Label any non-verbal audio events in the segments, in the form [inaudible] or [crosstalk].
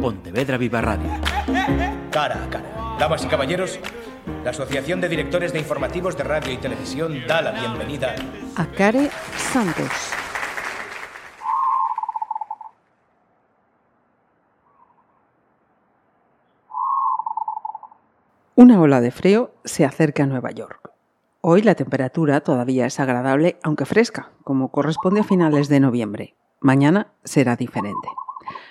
Pontevedra Viva Radio. Cara a cara. Damas y caballeros, la Asociación de Directores de Informativos de Radio y Televisión da la bienvenida a Care Santos. Una ola de frío se acerca a Nueva York. Hoy la temperatura todavía es agradable, aunque fresca, como corresponde a finales de noviembre. Mañana será diferente.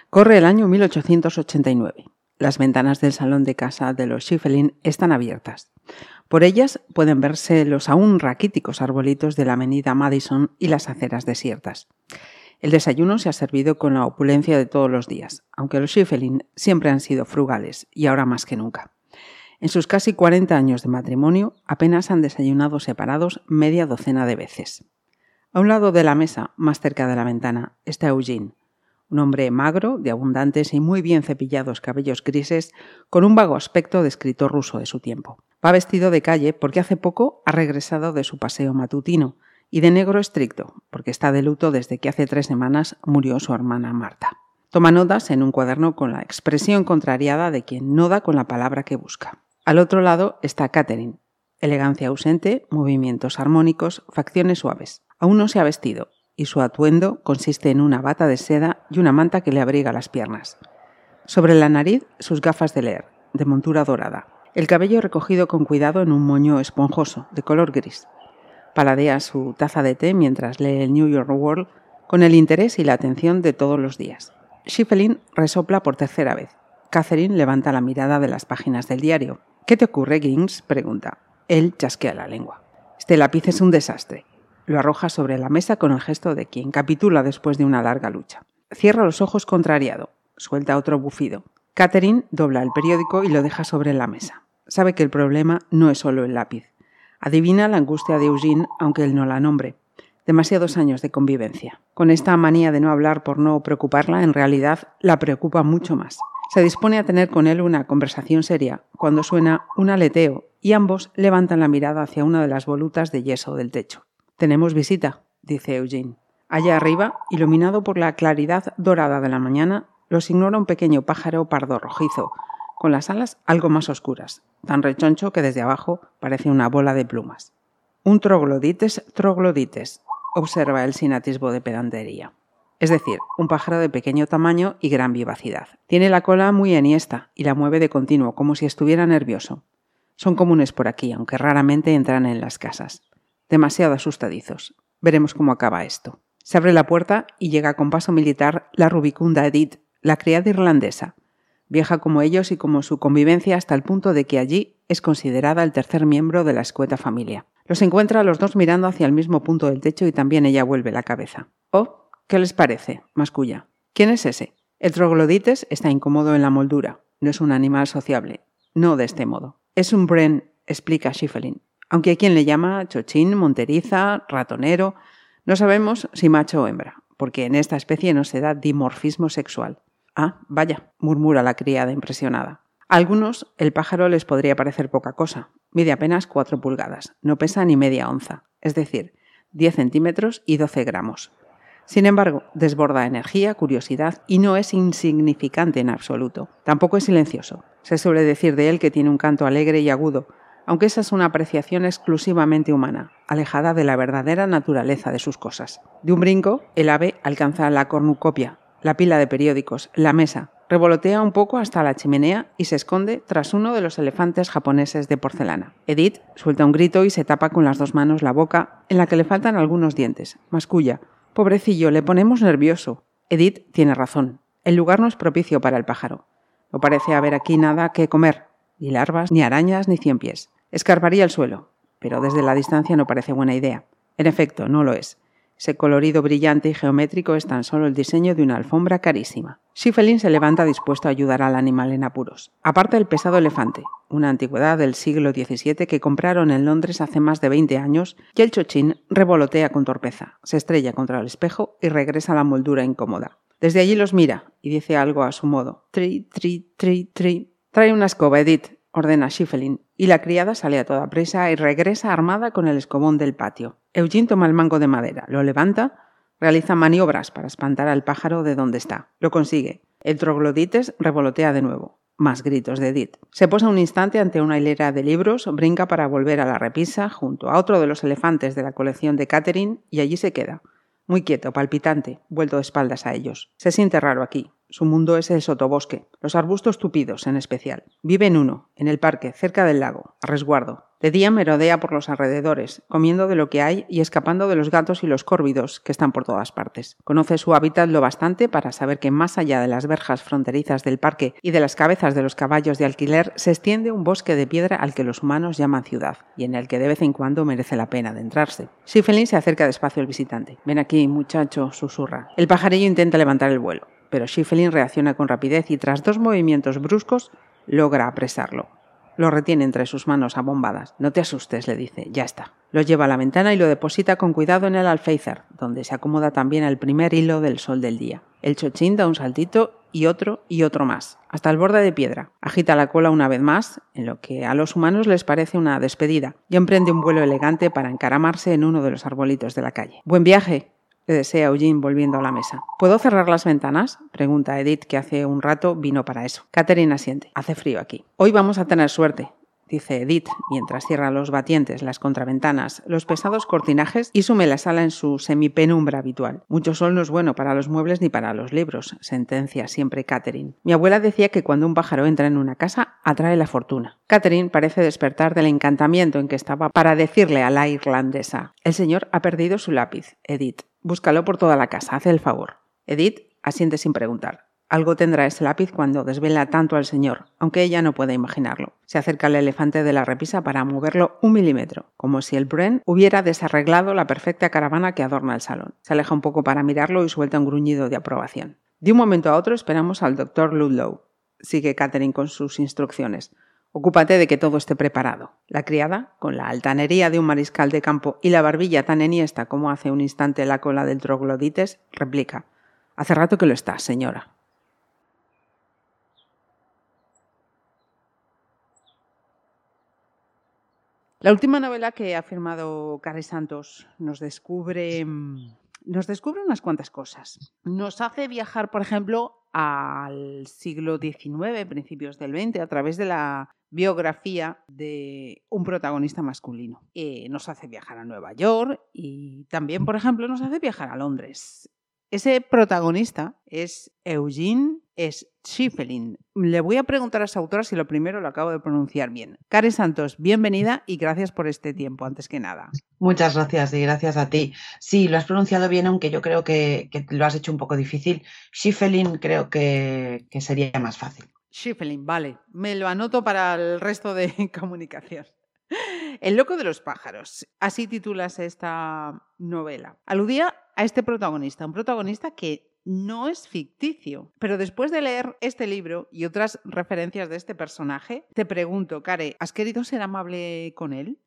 Corre el año 1889. Las ventanas del salón de casa de los Schiffelin están abiertas. Por ellas pueden verse los aún raquíticos arbolitos de la avenida Madison y las aceras desiertas. El desayuno se ha servido con la opulencia de todos los días, aunque los Schiffelin siempre han sido frugales y ahora más que nunca. En sus casi 40 años de matrimonio apenas han desayunado separados media docena de veces. A un lado de la mesa, más cerca de la ventana, está Eugene, un hombre magro, de abundantes y muy bien cepillados cabellos grises, con un vago aspecto de escritor ruso de su tiempo. Va vestido de calle porque hace poco ha regresado de su paseo matutino, y de negro estricto, porque está de luto desde que hace tres semanas murió su hermana Marta. Toma notas en un cuaderno con la expresión contrariada de quien no da con la palabra que busca. Al otro lado está Catherine. Elegancia ausente, movimientos armónicos, facciones suaves. Aún no se ha vestido, y su atuendo consiste en una bata de seda y una manta que le abriga las piernas. Sobre la nariz, sus gafas de leer, de montura dorada. El cabello recogido con cuidado en un moño esponjoso, de color gris. Paladea su taza de té mientras lee el New York World con el interés y la atención de todos los días. Schiffelin resopla por tercera vez. Catherine levanta la mirada de las páginas del diario. ¿Qué te ocurre, Gings? pregunta. Él chasquea la lengua. Este lápiz es un desastre. Lo arroja sobre la mesa con el gesto de quien capitula después de una larga lucha. Cierra los ojos contrariado. Suelta otro bufido. Catherine dobla el periódico y lo deja sobre la mesa. Sabe que el problema no es solo el lápiz. Adivina la angustia de Eugene, aunque él no la nombre. Demasiados años de convivencia. Con esta manía de no hablar por no preocuparla, en realidad la preocupa mucho más. Se dispone a tener con él una conversación seria cuando suena un aleteo y ambos levantan la mirada hacia una de las volutas de yeso del techo. Tenemos visita, dice Eugene. Allá arriba, iluminado por la claridad dorada de la mañana, los ignora un pequeño pájaro pardo rojizo, con las alas algo más oscuras, tan rechoncho que desde abajo parece una bola de plumas. Un troglodites troglodites, observa él sin atisbo de pedantería es decir, un pájaro de pequeño tamaño y gran vivacidad. Tiene la cola muy enhiesta y la mueve de continuo, como si estuviera nervioso. Son comunes por aquí, aunque raramente entran en las casas. Demasiado asustadizos. Veremos cómo acaba esto. Se abre la puerta y llega con paso militar la rubicunda Edith, la criada irlandesa, vieja como ellos y como su convivencia hasta el punto de que allí es considerada el tercer miembro de la escueta familia. Los encuentra a los dos mirando hacia el mismo punto del techo y también ella vuelve la cabeza. Oh, ¿Qué les parece? masculla. ¿Quién es ese? El troglodites está incómodo en la moldura. No es un animal sociable. No de este modo. Es un bren, explica Schiffelin. Aunque hay quien le llama chochín, monteriza, ratonero. No sabemos si macho o hembra, porque en esta especie no se da dimorfismo sexual. Ah, vaya, murmura la criada impresionada. A algunos el pájaro les podría parecer poca cosa. Mide apenas cuatro pulgadas, no pesa ni media onza, es decir, 10 centímetros y 12 gramos. Sin embargo, desborda energía, curiosidad y no es insignificante en absoluto. Tampoco es silencioso. Se suele decir de él que tiene un canto alegre y agudo, aunque esa es una apreciación exclusivamente humana, alejada de la verdadera naturaleza de sus cosas. De un brinco, el ave alcanza la cornucopia, la pila de periódicos, la mesa, revolotea un poco hasta la chimenea y se esconde tras uno de los elefantes japoneses de porcelana. Edith suelta un grito y se tapa con las dos manos la boca, en la que le faltan algunos dientes, masculla, Pobrecillo, le ponemos nervioso. Edith tiene razón. El lugar no es propicio para el pájaro. No parece haber aquí nada que comer, ni larvas, ni arañas, ni cien pies. Escarbaría el suelo, pero desde la distancia no parece buena idea. En efecto, no lo es. Ese colorido brillante y geométrico es tan solo el diseño de una alfombra carísima. Schiffelin se levanta dispuesto a ayudar al animal en apuros. Aparta el pesado elefante, una antigüedad del siglo XVII que compraron en Londres hace más de 20 años, y el chochín revolotea con torpeza, se estrella contra el espejo y regresa a la moldura incómoda. Desde allí los mira y dice algo a su modo. Tri, tri, tri, tri. Trae una escoba, Edith, ordena Schiffelin, y la criada sale a toda prisa y regresa armada con el escobón del patio. Eugene toma el mango de madera, lo levanta, realiza maniobras para espantar al pájaro de donde está. Lo consigue. El troglodites revolotea de nuevo. Más gritos de Edith. Se posa un instante ante una hilera de libros, brinca para volver a la repisa junto a otro de los elefantes de la colección de Catherine y allí se queda, muy quieto, palpitante, vuelto de espaldas a ellos. Se siente raro aquí. Su mundo es el sotobosque, los arbustos tupidos en especial. Vive en uno, en el parque, cerca del lago, a resguardo. De día merodea por los alrededores, comiendo de lo que hay y escapando de los gatos y los córvidos que están por todas partes. Conoce su hábitat lo bastante para saber que más allá de las verjas fronterizas del parque y de las cabezas de los caballos de alquiler se extiende un bosque de piedra al que los humanos llaman ciudad y en el que de vez en cuando merece la pena adentrarse. Schiffelin se acerca despacio al visitante. Ven aquí, muchacho, susurra. El pajarillo intenta levantar el vuelo pero Schiffelin reacciona con rapidez y tras dos movimientos bruscos logra apresarlo. Lo retiene entre sus manos abombadas. No te asustes, le dice. Ya está. Lo lleva a la ventana y lo deposita con cuidado en el alféizar, donde se acomoda también el primer hilo del sol del día. El chochín da un saltito y otro y otro más, hasta el borde de piedra. Agita la cola una vez más, en lo que a los humanos les parece una despedida, y emprende un vuelo elegante para encaramarse en uno de los arbolitos de la calle. Buen viaje, desea Eugene volviendo a la mesa. ¿Puedo cerrar las ventanas? Pregunta Edith, que hace un rato vino para eso. Catherine asiente. Hace frío aquí. Hoy vamos a tener suerte, dice Edith, mientras cierra los batientes, las contraventanas, los pesados cortinajes y sume la sala en su semipenumbra habitual. Mucho sol no es bueno para los muebles ni para los libros, sentencia siempre Catherine. Mi abuela decía que cuando un pájaro entra en una casa, atrae la fortuna. Catherine parece despertar del encantamiento en que estaba para decirle a la irlandesa: El señor ha perdido su lápiz, Edith. Búscalo por toda la casa, haz el favor. Edith asiente sin preguntar. Algo tendrá ese lápiz cuando desvela tanto al señor, aunque ella no puede imaginarlo. Se acerca al elefante de la repisa para moverlo un milímetro, como si el Bren hubiera desarreglado la perfecta caravana que adorna el salón. Se aleja un poco para mirarlo y suelta un gruñido de aprobación. De un momento a otro esperamos al doctor Ludlow. Sigue Catherine con sus instrucciones. Ocúpate de que todo esté preparado. La criada, con la altanería de un mariscal de campo y la barbilla tan enhiesta como hace un instante la cola del troglodites, replica. Hace rato que lo está, señora. La última novela que ha firmado Care Santos nos descubre, mm, nos descubre unas cuantas cosas. Nos hace viajar, por ejemplo, al siglo XIX, principios del XX, a través de la biografía de un protagonista masculino. Eh, nos hace viajar a Nueva York y también, por ejemplo, nos hace viajar a Londres. Ese protagonista es Eugene Schiffelin. Le voy a preguntar a esa autora si lo primero lo acabo de pronunciar bien. Karen Santos, bienvenida y gracias por este tiempo, antes que nada. Muchas gracias y gracias a ti. Sí, lo has pronunciado bien, aunque yo creo que, lo has hecho un poco difícil. Schiffelin creo que sería más fácil. Schiffelin, vale. Me lo anoto para el resto de [laughs] comunicación. El loco de los pájaros. Así titulas esta novela. Aludía a este protagonista, un protagonista que no es ficticio. Pero después de leer este libro y otras referencias de este personaje, te pregunto, Care, ¿has querido ser amable con él?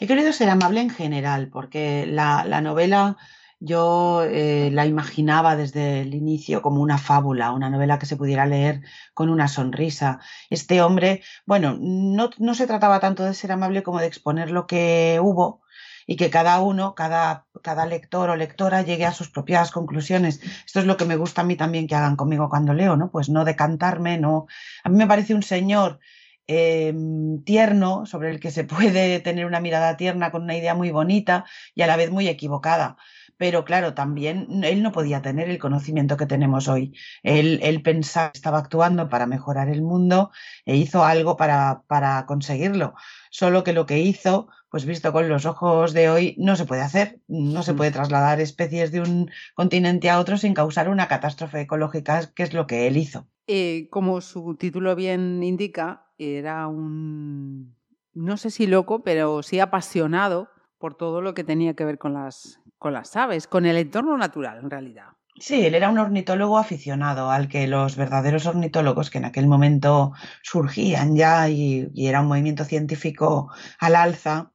He querido ser amable en general, porque la, la novela yo eh, la imaginaba desde el inicio como una fábula, una novela que se pudiera leer con una sonrisa. Este hombre, bueno, no, no se trataba tanto de ser amable como de exponer lo que hubo y que cada uno, cada, cada lector o lectora llegue a sus propias conclusiones. Esto es lo que me gusta a mí también que hagan conmigo cuando leo, ¿no? Pues no decantarme, no. A mí me parece un señor em, tierno, sobre el que se puede tener una mirada tierna con una idea muy bonita y a la vez muy equivocada pero claro, también él no podía tener el conocimiento que tenemos hoy. Él, él pensaba que estaba actuando para mejorar el mundo e hizo algo para, para conseguirlo. Solo que lo que hizo, pues visto con los ojos de hoy, no se puede hacer. No se puede trasladar especies de un continente a otro sin causar una catástrofe ecológica, que es lo que él hizo. Eh, como su título bien indica, era un, no sé si loco, pero sí apasionado por todo lo que tenía que ver con las, con las aves, con el entorno natural en realidad. Sí, él era un ornitólogo aficionado al que los verdaderos ornitólogos que en aquel momento surgían ya y, era un movimiento científico al alza,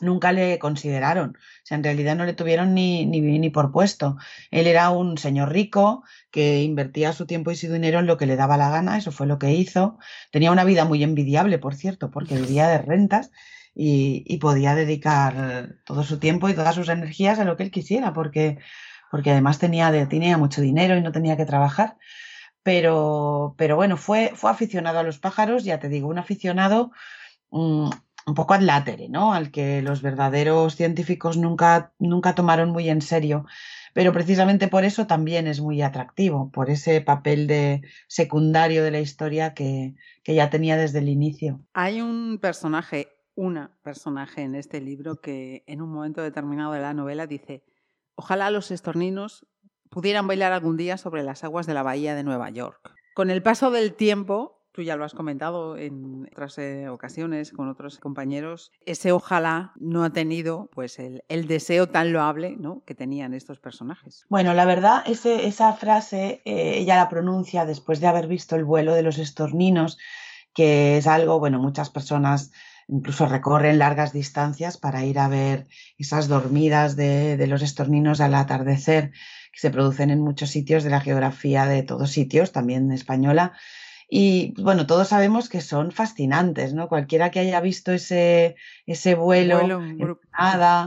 nunca le consideraron. O sea, en realidad no le tuvieron ni, ni, ni, por puesto. Él era un señor rico que invertía su tiempo y su dinero en lo que le daba la gana, eso fue lo que hizo. Tenía una vida muy envidiable, por cierto, porque vivía de rentas y, podía dedicar todo su tiempo y todas sus energías a lo que él quisiera, porque, porque además tenía, tenía mucho dinero y no tenía que trabajar. pero, pero bueno, fue, fue aficionado a los pájaros, ya te digo, un aficionado mm, un poco ad latere, ¿no? Al que los verdaderos científicos nunca, nunca tomaron muy en serio. Pero precisamente por eso también es muy atractivo, por ese papel de secundario de la historia que, que ya tenía desde el inicio. Hay un personaje, una personaje en este libro que en un momento determinado de la novela dice, ojalá los estorninos pudieran bailar algún día sobre las aguas de la bahía de Nueva York. Con el paso del tiempo, tú ya lo has comentado en otras eh, ocasiones con otros compañeros, ese ojalá no ha tenido pues el, deseo tan loable que tenían estos personajes. Bueno, la verdad, esa frase eh, ella la pronuncia después de haber visto el vuelo de los estorninos, que es algo, bueno, muchas personas incluso recorren largas distancias para ir a ver esas dormidas de, de los estorninos al atardecer que se producen en muchos sitios de la geografía de todos sitios, también española. Y bueno, todos sabemos que son fascinantes, ¿no? Cualquiera que haya visto ese, ese vuelo, en, bandada,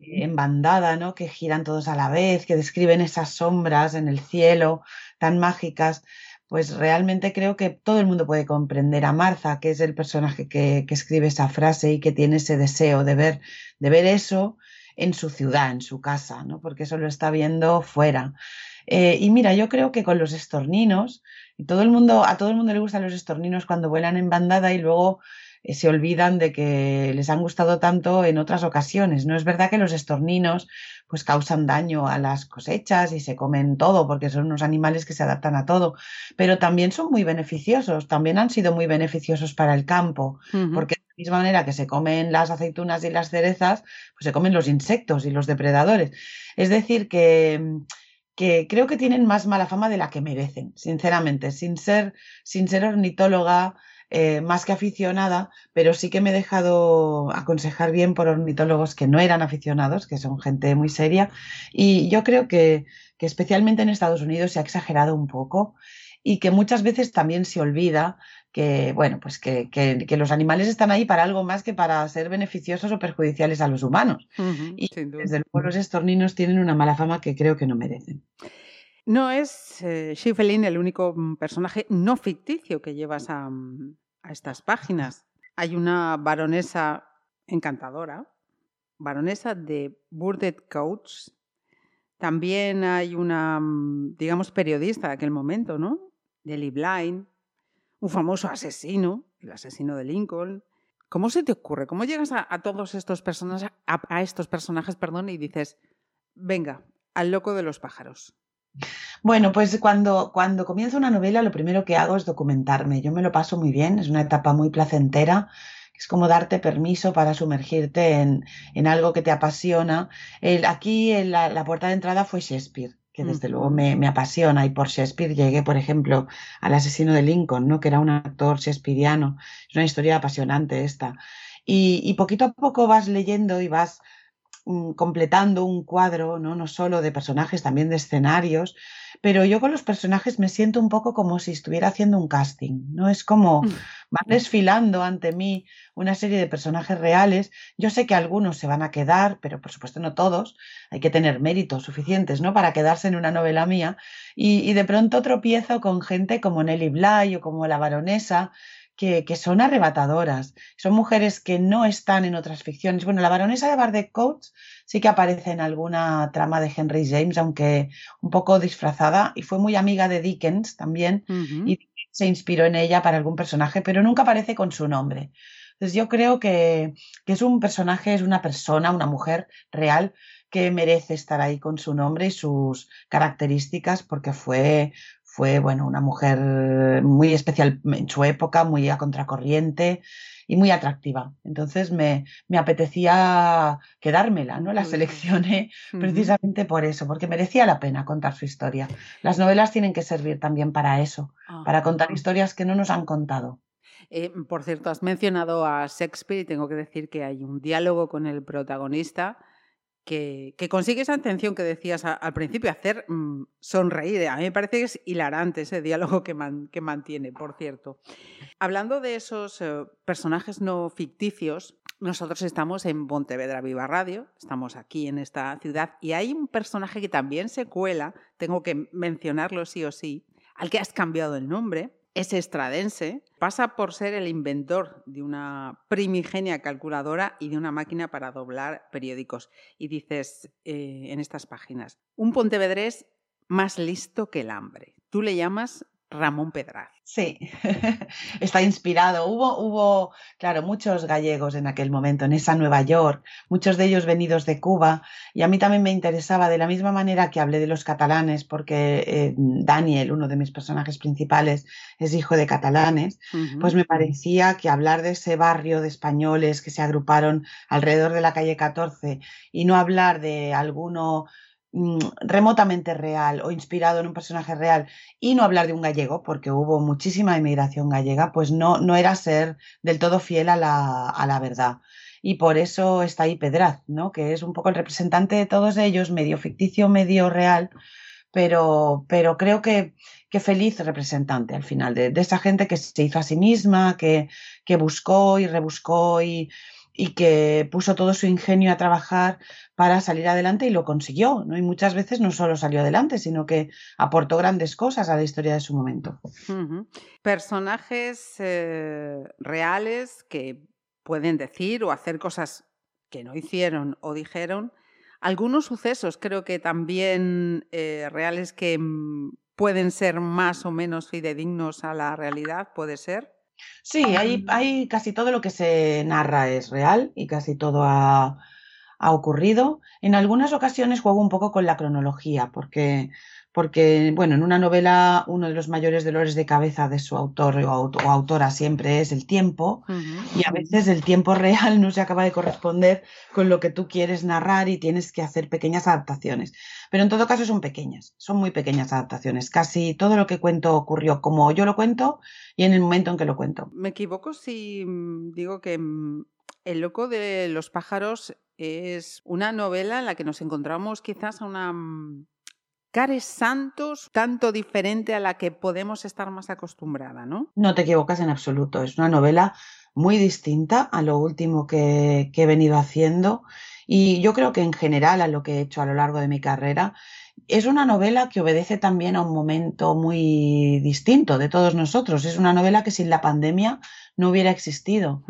en bandada, ¿no? Que giran todos a la vez, que describen esas sombras en el cielo tan mágicas, pues realmente creo que todo el mundo puede comprender a Martha, que es el personaje que, escribe esa frase y que tiene ese deseo de ver, de ver eso en su ciudad, en su casa, ¿no? porque eso lo está viendo fuera. Eh, y mira, yo creo que con los estorninos, todo el mundo, a todo el mundo le gustan los estorninos cuando vuelan en bandada y luego se olvidan de que les han gustado tanto en otras ocasiones. No es verdad que los estorninos pues causan daño a las cosechas y se comen todo porque son unos animales que se adaptan a todo, pero también son muy beneficiosos, también han sido muy beneficiosos para el campo, porque de la misma manera que se comen las aceitunas y las cerezas, pues se comen los insectos y los depredadores. Es decir, que que creo que tienen más mala fama de la que merecen, sinceramente, sin ser, sin ser ornitóloga, eh, más que aficionada, pero sí que me he dejado aconsejar bien por ornitólogos que no eran aficionados, que son gente muy seria, y yo creo que, que especialmente en Estados Unidos se ha exagerado un poco y que muchas veces también se olvida que, bueno, pues que, que, los animales están ahí para algo más que para ser beneficiosos o perjudiciales a los humanos. y desde luego los estorninos tienen una mala fama que creo que no merecen. No es eh, el único mm, personaje no ficticio que llevas a, mm, a estas páginas. Hay una baronesa encantadora, baronesa de Burdett Coach. También hay una, mm, digamos, periodista de aquel momento, ¿no? Nelly Blind, un famoso asesino, el asesino de Lincoln. ¿Cómo se te ocurre? ¿Cómo llegas a, todos estos personajes, a, estos personajes, perdón, y dices, venga, al loco de los pájaros? Bueno, pues cuando, cuando comienzo una novela lo primero que hago es documentarme. Yo me lo paso muy bien, es una etapa muy placentera. Es como darte permiso para sumergirte en, en algo que te apasiona. El, aquí la, la, puerta de entrada fue Shakespeare, que desde luego me, me, apasiona. Y por Shakespeare llegué, por ejemplo, al asesino de Lincoln, ¿no? que era un actor shakespeariano. Es una historia apasionante esta. Y, y poquito a poco vas leyendo y vas Mm, completando un cuadro, ¿no? no solo de personajes, también de escenarios, pero yo con los personajes me siento un poco como si estuviera haciendo un casting, ¿no? Es como mm. van desfilando ante mí una serie de personajes reales. Yo sé que algunos se van a quedar, pero por supuesto no todos. Hay que tener méritos suficientes, ¿no? Para quedarse en una novela mía. Y, y de pronto tropiezo con gente como Nelly Bly o como la baronesa, que, son arrebatadoras. Son mujeres que no están en otras ficciones. Bueno, la baronesa de Bardet Coates sí que aparece en alguna trama de Henry James, aunque un poco disfrazada, y fue muy amiga de Dickens también, y se inspiró en ella para algún personaje, pero nunca aparece con su nombre. Entonces yo creo que, que es un personaje, es una persona, una mujer real que merece estar ahí con su nombre y sus características porque fue fue, bueno, una mujer muy especial en su época, muy a contracorriente y muy atractiva. Entonces me, me apetecía quedármela, ¿no? La seleccioné precisamente por eso, porque merecía la pena contar su historia. Las novelas tienen que servir también para eso, para contar historias que no nos han contado. Eh, por cierto, has mencionado a Shakespeare y tengo que decir que hay un diálogo con el protagonista que, consigue esa atención que decías al principio, hacer mm, sonreír. A mí me parece que es hilarante ese diálogo que, que mantiene, por cierto. Hablando de esos eh, personajes no ficticios, nosotros estamos en Pontevedra Viva Radio, estamos aquí en esta ciudad y hay un personaje que también se cuela, tengo que mencionarlo sí o sí, al que has cambiado el nombre, es estradense, pasa por ser el inventor de una primigenia calculadora y de una máquina para doblar periódicos. Y dices eh, en estas páginas, un pontevedrés más listo que el hambre. Tú le llamas Ramón Pedraz. Sí, [laughs] está inspirado. Hubo, hubo, claro, muchos gallegos en aquel momento, en esa Nueva York, muchos de ellos venidos de Cuba, y a mí también me interesaba, de la misma manera que hablé de los catalanes, porque eh, Daniel, uno de mis personajes principales, es hijo de catalanes, pues me parecía que hablar de ese barrio de españoles que se agruparon alrededor de la calle 14 y no hablar de alguno remotamente real o inspirado en un personaje real y no hablar de un gallego, porque hubo muchísima inmigración gallega, pues no, no era ser del todo fiel a la, a la verdad. Y por eso está ahí Pedraz, ¿no? que es un poco el representante de todos ellos, medio ficticio, medio real, pero, pero creo que, que feliz representante al final de, de, esa gente que se hizo a sí misma, que, que buscó y rebuscó y, y que puso todo su ingenio a trabajar para salir adelante y lo consiguió, ¿no? Y muchas veces no solo salió adelante, sino que aportó grandes cosas a la historia de su momento. Personajes eh, reales que pueden decir o hacer cosas que no hicieron o dijeron. Algunos sucesos creo que también eh, reales que mm, pueden ser más o menos fidedignos a la realidad, puede ser. Sí, hay, hay casi todo lo que se narra es real y casi todo ha, ha ocurrido. En algunas ocasiones juego un poco con la cronología, porque, porque, bueno, en una novela uno de los mayores dolores de cabeza de su autor o, autora siempre es el tiempo, y a veces el tiempo real no se acaba de corresponder con lo que tú quieres narrar y tienes que hacer pequeñas adaptaciones. Pero en todo caso son pequeñas, son muy pequeñas adaptaciones. Casi todo lo que cuento ocurrió como yo lo cuento y en el momento en que lo cuento. Me equivoco si mm, digo que mm, el loco de los pájaros es una novela en la que nos encontramos quizás a una mm, Cares Santos tanto diferente a la que podemos estar más acostumbrada, ¿no? No te equivocas en absoluto. Es una novela muy distinta a lo último que, que he venido haciendo y yo creo que en general a lo que he hecho a lo largo de mi carrera es una novela que obedece también a un momento muy distinto de todos nosotros. Es una novela que sin la pandemia no hubiera existido.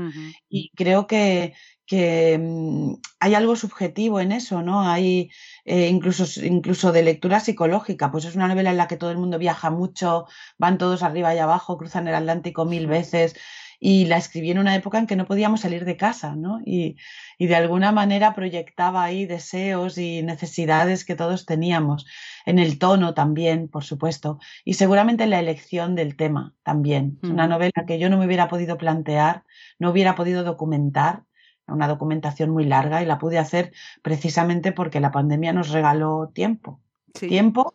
Y creo que, que mm, hay algo subjetivo en eso, ¿no? Hay eh, incluso, incluso de lectura psicológica, pues es una novela en la que todo el mundo viaja mucho, van todos arriba y abajo, cruzan el Atlántico mil veces y la escribí en una época en que no podíamos salir de casa, ¿no? Y, y de alguna manera proyectaba ahí deseos y necesidades que todos teníamos, en el tono también, por supuesto, y seguramente en la elección del tema también. Es una novela que yo no me hubiera podido plantear, no hubiera podido documentar una documentación muy larga y la pude hacer precisamente porque la pandemia nos regaló tiempo. Tiempo,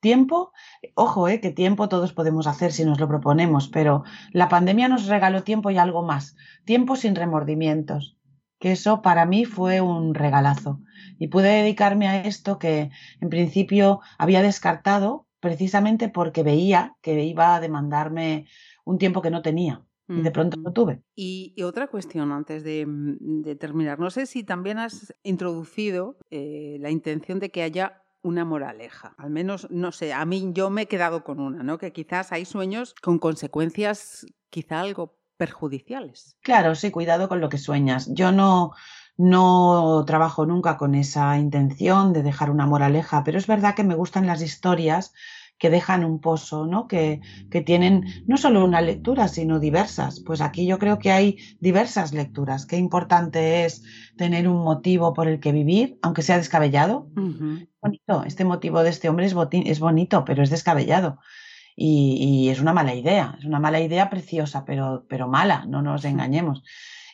tiempo, ojo, eh, que tiempo todos podemos hacer si nos lo proponemos, pero la pandemia nos regaló tiempo y algo más, tiempo sin remordimientos, que eso para mí fue un regalazo. Y pude dedicarme a esto que en principio había descartado precisamente porque veía que iba a demandarme un tiempo que no tenía y de pronto lo tuve. Y, otra cuestión antes mm, de, terminar. No sé si también has introducido eh, la intención de que haya una moraleja. Al menos, no sé, a mí yo me he quedado con una, ¿no? Que quizás hay sueños con consecuencias quizá algo perjudiciales. Claro, sí, cuidado con lo que sueñas. Yo no, no trabajo nunca con esa intención de dejar una moraleja, pero es verdad que me gustan las historias que dejan un pozo, ¿no? Que, que tienen no solo una lectura, sino diversas. Pues aquí yo creo que hay diversas lecturas. Qué importante es tener un motivo por el que vivir, aunque sea descabellado. Bonito. Este motivo de este hombre es, es bonito, pero es descabellado. Y, y, es una mala idea, es una mala idea preciosa, pero, pero mala, no nos engañemos.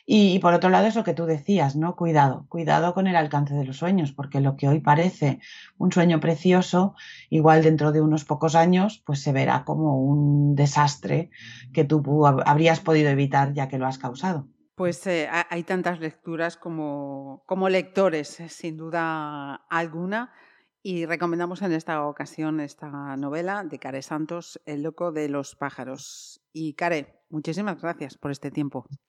Y, por otro lado, eso que tú decías, ¿no? Cuidado, cuidado con el alcance de los sueños, porque lo que hoy parece un sueño precioso, igual dentro de unos pocos años, pues se verá como un desastre que tú habrías podido evitar ya que lo has causado. Pues eh, hay tantas lecturas como, como lectores, eh, sin duda alguna. Y recomendamos en esta ocasión esta novela de Care Santos, El loco de los pájaros. Y Care, muchísimas gracias por este tiempo.